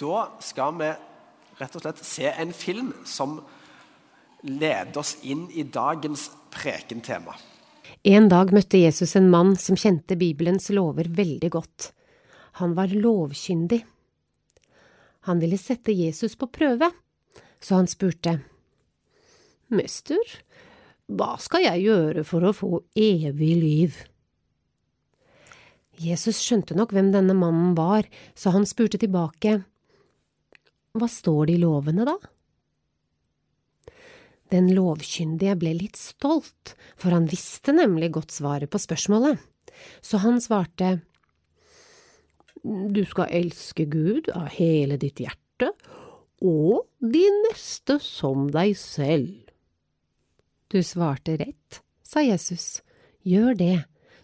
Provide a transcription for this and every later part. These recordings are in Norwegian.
Da skal vi rett og slett se en film som leder oss inn i dagens prekentema. En dag møtte Jesus en mann som kjente Bibelens lover veldig godt. Han var lovkyndig. Han ville sette Jesus på prøve, så han spurte, Mester, hva skal jeg gjøre for å få evig liv? Jesus skjønte nok hvem denne mannen var, så han spurte tilbake, Hva står det i lovene, da? Den lovkyndige ble litt stolt, for han visste nemlig godt svaret på spørsmålet, så han svarte, Du skal elske Gud av hele ditt hjerte og de neste som deg selv. Du svarte rett, sa Jesus, gjør det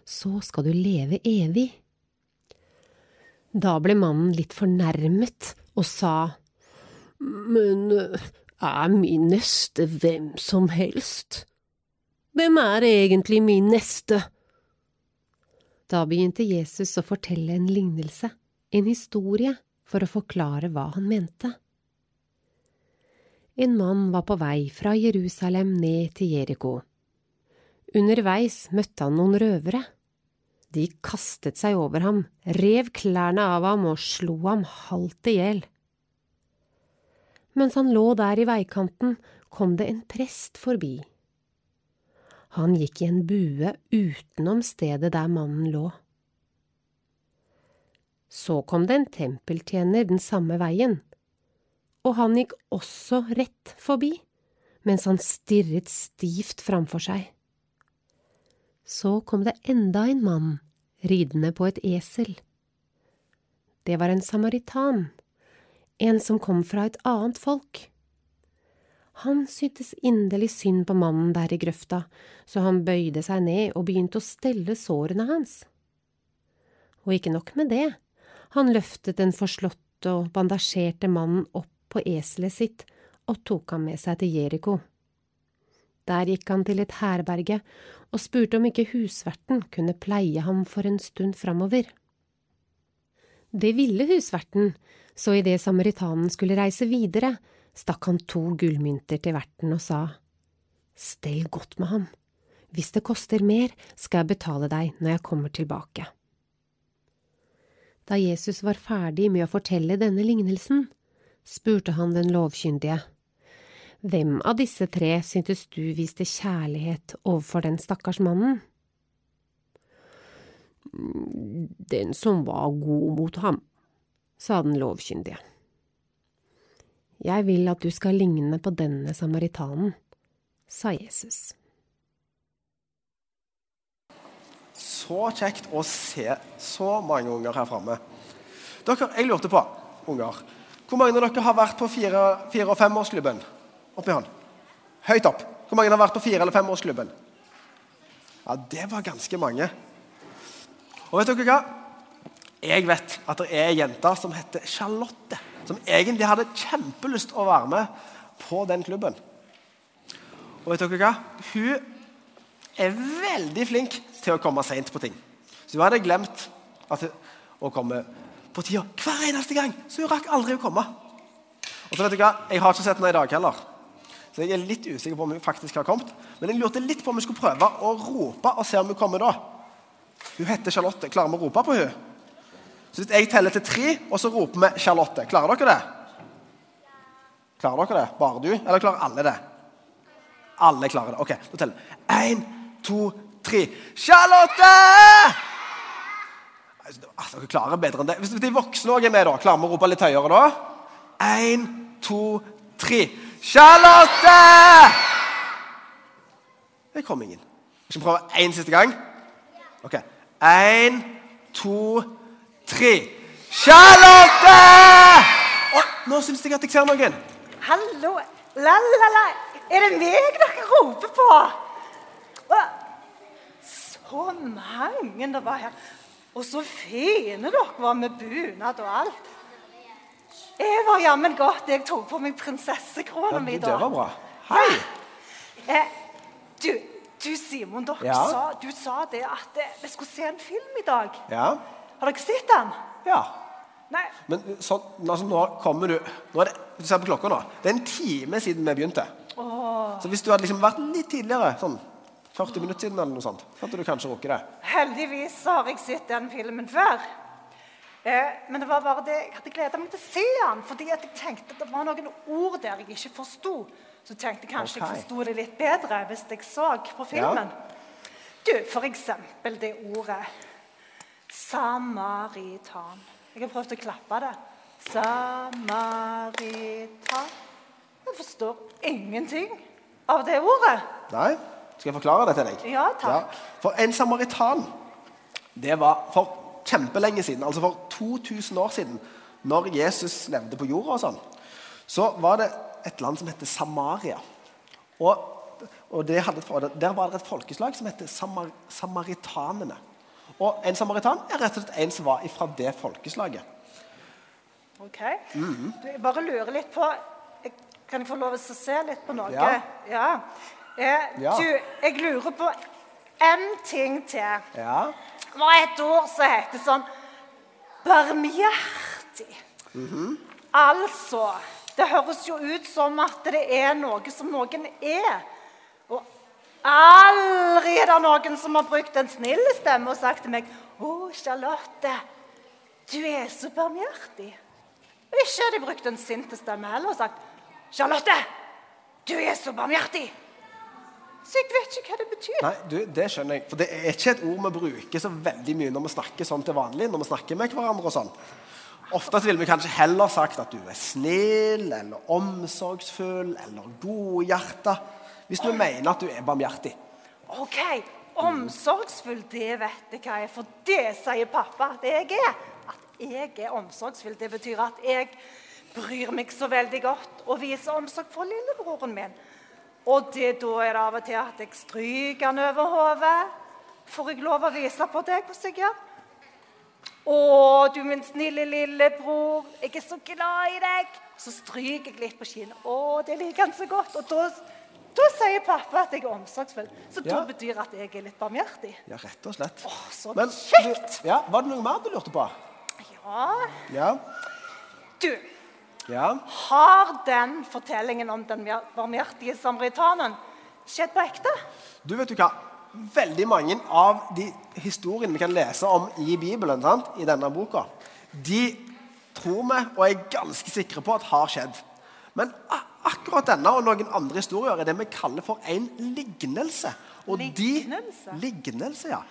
så skal du leve evig. Da ble mannen litt fornærmet og sa, Men er min neste hvem som helst? Hvem er egentlig min neste? Da begynte Jesus å fortelle en lignelse, en historie, for å forklare hva han mente. En mann var på vei fra Jerusalem ned til Jeriko. Underveis møtte han noen røvere. De kastet seg over ham, rev klærne av ham og slo ham halvt i hjel. Mens han lå der i veikanten, kom det en prest forbi. Han gikk i en bue utenom stedet der mannen lå. Så kom det en tempeltjener den samme veien, og han gikk også rett forbi, mens han stirret stivt framfor seg. Så kom det enda en mann ridende på et esel. Det var en samaritan, en som kom fra et annet folk. Han syntes inderlig synd på mannen der i grøfta, så han bøyde seg ned og begynte å stelle sårene hans. Og ikke nok med det, han løftet den forslåtte og bandasjerte mannen opp på eselet sitt og tok ham med seg til Jeriko. Der gikk han til et herberge og spurte om ikke husverten kunne pleie ham for en stund framover. Det ville husverten, så idet samaritanen skulle reise videre, stakk han to gullmynter til verten og sa, Stell godt med ham, hvis det koster mer, skal jeg betale deg når jeg kommer tilbake. Da Jesus var ferdig med å fortelle denne lignelsen, spurte han den lovkyndige. Hvem av disse tre syntes du viste kjærlighet overfor den stakkars mannen? Den som var god mot ham, sa den lovkyndige. Jeg vil at du skal ligne på denne samaritanen, sa Jesus. Så kjekt å se så mange unger her framme. Jeg lurte på, unger, hvor mange av dere har vært på fire-, fire og femårsklubben? Opp i hånd. Høyt opp. Hvor mange har vært på fire- eller femårsklubben? Ja, det var ganske mange. Og vet dere hva? Jeg vet at det er ei jente som heter Charlotte, som egentlig hadde kjempelyst å være med på den klubben. Og vet dere hva? Hun er veldig flink til å komme seint på ting. Så hun hadde glemt at, å komme på tida hver eneste gang, så hun rakk aldri å komme. Og så vet du hva? Jeg har ikke sett henne i dag heller. Så jeg er litt usikker på om hun faktisk har kommet. Men jeg lurte litt på om vi skulle prøve å rope og se om hun kommer da. Hun heter Charlotte. Klarer vi å rope på hun? Så hvis jeg teller til tre, og så roper vi Charlotte. Klarer dere det? Klarer dere det? Bare du? Eller klarer alle det? Alle klarer det. Ok, da teller vi. Én, to, tre. Charlotte! Altså, dere klarer bedre enn det. Hvis de voksne òg er med, da, klarer vi å rope litt høyere da? Én, to, tre. Charlotte! Det kom ingen. Skal vi prøve én siste gang? Ok. Én, to, tre. Charlotte! Og nå syns jeg at jeg ser noen. Hallo! La-la-la! Er det meg dere roper på? Og så mange det var her. Og så fine dere var med bunad og alt. Jeg var jammen godt jeg tok på meg prinsessekrona Ja, mi det var bra. Hei! Eh, du, du Simon, dere Ja? sa, du sa det at eh, vi skulle se en film i dag. Ja? Har dere sett den? Ja. Nei, Men sånn, altså, nå kommer du Nå er det, du ser på klokka nå. Det er en time siden vi begynte. Så hvis du hadde liksom vært litt tidligere, sånn 40 minutter siden, eller noe sånt, så hadde du kanskje rukket det. heldigvis har jeg sett den filmen før. Eh, men det var bare det, jeg hadde gleda meg til å se den, fordi jeg tenkte at det var noen ord der jeg ikke forsto. Så tenkte jeg kanskje okay. jeg forsto det litt bedre hvis jeg så på filmen. Du, for eksempel det ordet samaritan. Jeg har prøvd å klappe det. Samaritan. Jeg forstår ingenting av det ordet. Nei? Skal jeg forklare det til deg? Ja, takk. For en samaritan, det var for kjempelenge siden, altså for 2000 år siden, når Jesus levde på jorda og sånn, så var det et land som heter Samaria. Og, og det hadde, der var det et folkeslag som heter samar, samaritanene. Og en samaritan er rett og slett en som var fra det folkeslaget. Ok. du, jeg bare lurer litt på jeg, Kan jeg få lov til å se litt på noe? Ja. Ja. Eh, Ja. Du, jeg lurer på en ting til. Ja. Det var et ord som heter sånn barmhjertig. Altså Det høres jo ut som at det er noe som noen er. Og aldri er det noen som har brukt en snill stemme og sagt til meg 'Å, Charlotte, du er så barmhjertig'. Og ikke har de brukt en sint stemme heller og sagt 'Charlotte, du er så barmhjertig'. Så jeg vet ikke hva det betyr. Nei, du, det skjønner jeg. For det er ikke et ord vi bruker så veldig mye når vi snakker sånn til vanlig. når vi snakker med hverandre og sånn. Ofte ville vi kanskje heller sagt at du er snill eller omsorgsfull eller godhjerta. Hvis vi mener at du er barmhjertig. Ok, omsorgsfull, det vet jeg hva jeg er. For det sier pappa at jeg er. At jeg er omsorgsfull. Det betyr at jeg bryr meg så veldig godt og viser omsorg for lillebroren min. Og det, da er det av og til at jeg stryker han over hodet. Får jeg lov å vise på deg hvordan jeg gjør? Å, du min snille lillebror, jeg er så glad i deg. Så stryker jeg litt på kinnet. Å, det liker han så godt. Og da, da sier pappa at jeg er omsorgsfull. Så da Ja. betyr at jeg er litt barmhjertig. Ja, rett og slett. Åh, så Men kjekt! Du, ja, var det noe mer du lurte på? Ja, Ja. du. Ja. Har den fortellingen om den barmhjertige samaritaneren skjedd på ekte? Du vet du hva? Veldig mange av de historiene vi kan lese om i Bibelen, sant? i denne boka, de tror vi og er ganske sikre på at har skjedd. Men akkurat denne og noen andre historier er det vi kaller for en lignelse. Og Lignelse? De, lignelse, ja.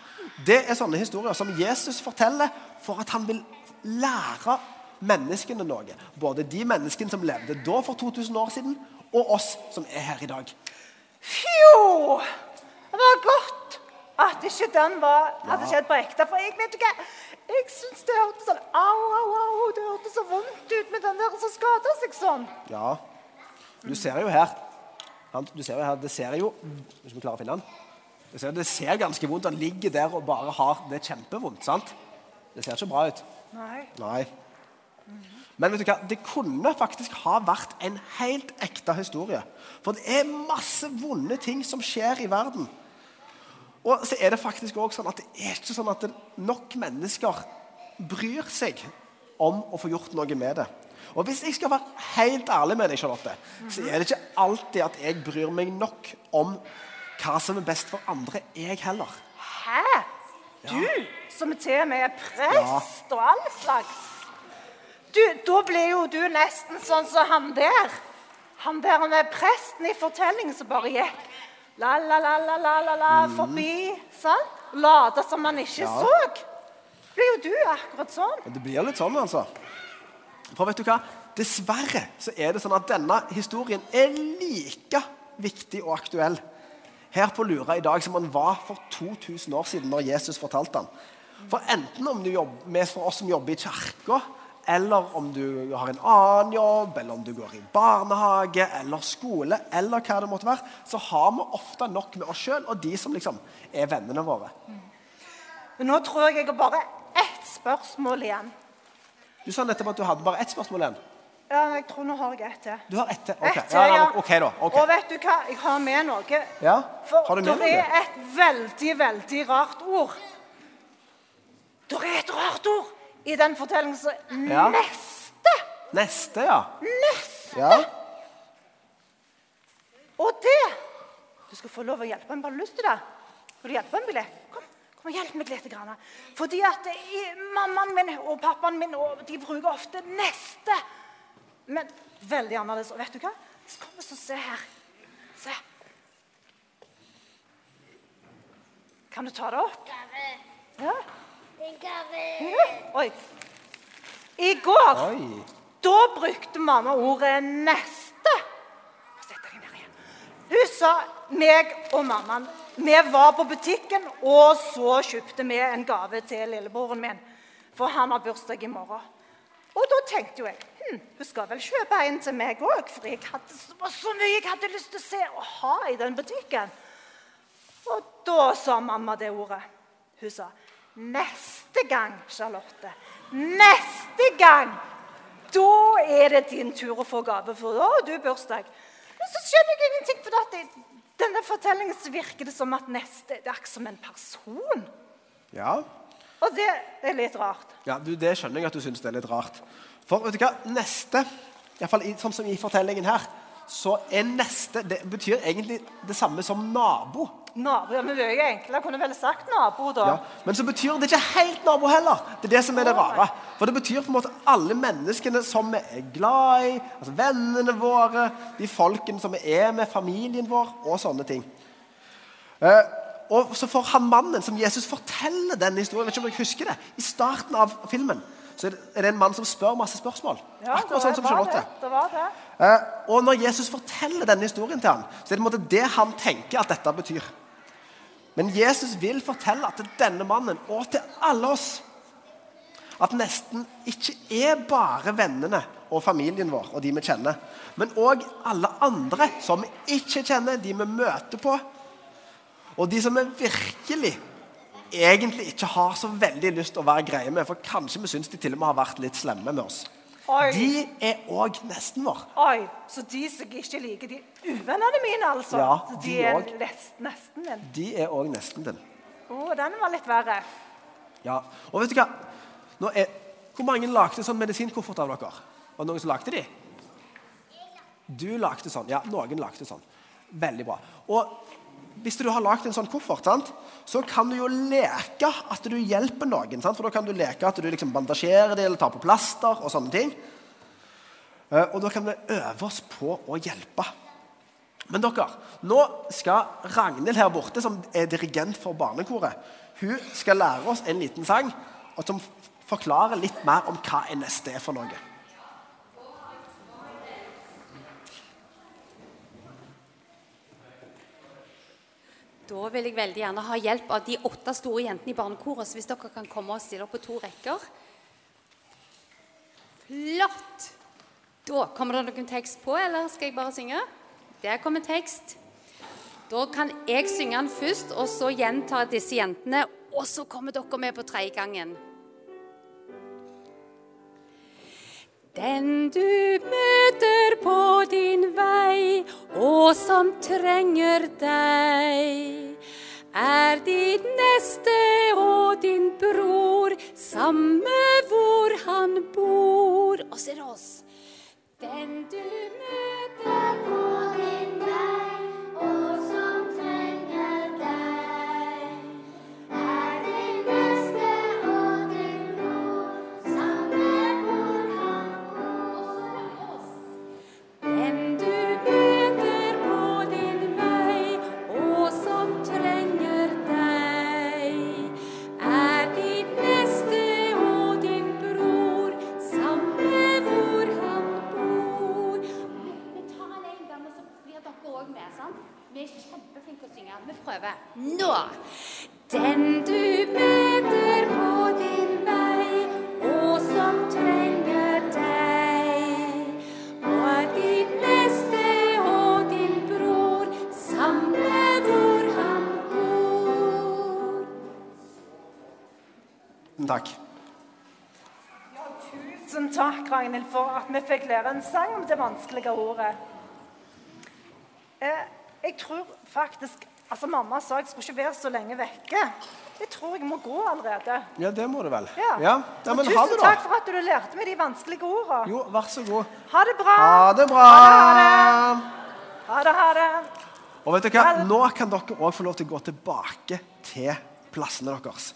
Det er sånne historier som Jesus forteller for at han vil lære menneskene noe. Både de menneskene som levde da for 2000 år siden, og oss som er her i dag. Fjo! Det var godt at ikke den var, hadde skjedd på ekte. For jeg vet ikke jeg syns det hørtes sånn au, au, au, det hørtes så vondt ut med den der som skada seg sånn. Ja. Du ser jo her? Du ser jo her, Det ser jo Hvis vi klarer å finne den. Det ser, det ser ganske vondt. Han ligger der og bare har Det er kjempevondt. sant? Det ser ikke bra ut. Nei. Nei. Men vet du hva? det kunne faktisk ha vært en helt ekte historie. For det er masse vonde ting som skjer i verden. Og så er det faktisk også sånn at det er ikke sånn at nok mennesker bryr seg om å få gjort noe med det. Og hvis jeg skal være helt ærlig med deg, Charlotte, så er det ikke alltid at jeg bryr meg nok om hva som er best for andre, jeg heller. Hæ? Du, som til og med er prest og all slags. Du, da blir jo du nesten sånn som han der. Han der med presten i fortellingen som bare gikk la, la, la, la, la, la, la forbi. sant? Late som man ikke Ja. så. Blir jo du akkurat sånn. Men det blir litt sånn, altså. For vet du hva? Dessverre så er det sånn at denne historien er like viktig og aktuell her på Lura i dag som den var for 2000 år siden når Jesus fortalte den. For enten om du jobber med for oss som jobber i kirka, eller om du har en annen jobb, eller om du går i barnehage eller skole, eller hva det måtte være, så har vi ofte nok med oss sjøl og de som liksom er vennene våre. Men nå tror jeg jeg har bare ett spørsmål igjen. Du sa nettopp at du hadde bare ett spørsmål igjen. Ja, jeg tror nå har jeg ett til. Du har ett til? Okay. Ok, ja, ja, ok da. Okay. Og vet du hva? Jeg har med noe. Ja, For har du med det er et veldig, veldig rart ord. Det er et rart ord i den fortellingen så Ja. neste. Neste, ja. Neste. ja. Og det Du skal få lov å hjelpe meg. Bare du lyst til det? Vil du hjelpe meg litt? Kom, kom og hjelp meg litt. Grann. Fordi at i, mammaen min og pappaen min og de bruker ofte 'neste'. Men veldig annerledes. Og vet du hva? Så kom og se her. Se. Kan du ta det opp? Ja. Oi. I går Oi. da brukte mamma ordet 'neste'. Sett deg ned igjen. Hun sa meg og mammaen Vi var på butikken, og så kjøpte vi en gave til lillebroren min. For han har bursdag i morgen. Og da tenkte jo jeg hm, hun skal vel kjøpe en til meg òg. For jeg hadde, så mye jeg hadde lyst til å se og ha i den butikken. Og da sa mamma det ordet. Hun sa Neste gang, Charlotte. Neste gang. Da er det din tur å få gave, for da har du bursdag. Men så skjønner jeg ingenting, for at i denne fortellingen så virker det som at neste det er akkurat som en person. Ja. Og det er litt rart. ja du, det skjønner jeg at du syns det er litt rart. For vet du hva? Neste, i hvert fall sånn som i fortellingen her, så er neste Det betyr egentlig det samme som nabo. Nabo, ja, men det er jo enklere. Jeg kunne vel sagt nabo, da. Ja. Men så betyr det ikke helt nabo heller. Det er det som er det rare. For det betyr på en måte alle menneskene som vi er glad i, altså vennene våre, de folkene som vi er med, familien vår, og sånne ting. Eh, og så for han mannen som Jesus forteller denne historien, vet ikke om dere husker det, i starten av filmen, så er det, en mann som spør masse spørsmål. Ja, Akkurat sånn som Charlotte. det. Det var det. Eh, og når Jesus forteller denne historien til ham, så er det på en måte det han tenker at dette betyr. Men Jesus vil fortelle til denne mannen og til alle oss at nesten ikke er bare vennene og familien vår og de vi kjenner, men òg alle andre som vi ikke kjenner, de vi møter på, og de som vi virkelig egentlig ikke har så veldig lyst til å være greie med, for kanskje vi syns de til og med har vært litt slemme med oss. Oi. De er òg nesten vår. Oi, så de som ikke liker, de uvennene mine, altså? Ja, de de er også. nesten din? De er òg nesten din. Å, den var litt verre. Ja. Og vet du hva? Nå er, hvor mange lagde sånn medisinkoffert av dere? Var det noen som lagde de? Du lagde sånn. Ja, noen lagde sånn. Veldig bra. Og hvis du har lagd en sånn koffert, sant? så kan du jo leke at du hjelper noen. Sant? For da kan du leke at du liksom bandasjerer det eller tar på plaster og sånne ting. Eh, Og da kan vi øve oss på å hjelpe. Men dere, nå skal Ragnhild her borte, som er dirigent for barnekoret, hun skal lære oss en liten sang og som forklarer litt mer om hva NSD er for noe. Da vil jeg veldig gjerne ha hjelp av de åtte store jentene i barnekoret. Hvis dere kan komme og stille opp på to rekker. Flott! Da kommer det noen tekst på, eller skal jeg bare synge? Der kommer tekst. Da kan jeg synge den først, og så gjenta disse jentene. Og så kommer dere med på tredje gangen. Den du møter på din vei, og som trenger deg, er din neste og din bror, samme hvor han bor. Og så er oss. Den du møter Nå! Den du møter på din vei, og som trenger deg, og er din neste og din bror, samme hvor han bor. Takk. Tusen takk, Ragnhild, for at vi fikk lære en sang om det vanskelige ordet. Eh, jeg tror faktisk Altså, Mamma sa jeg skulle ikke være så lenge vekke. Jeg tror jeg må gå allerede. Ja, det må du vel. Ja. ja. ja men tusen ha det, takk for at du lærte meg de vanskelige ordene. Jo, vær så god. Ha det bra. Ha det bra. Ha det, ha det. Og vet du hva? Nå kan dere òg få lov til å gå tilbake til plassene deres.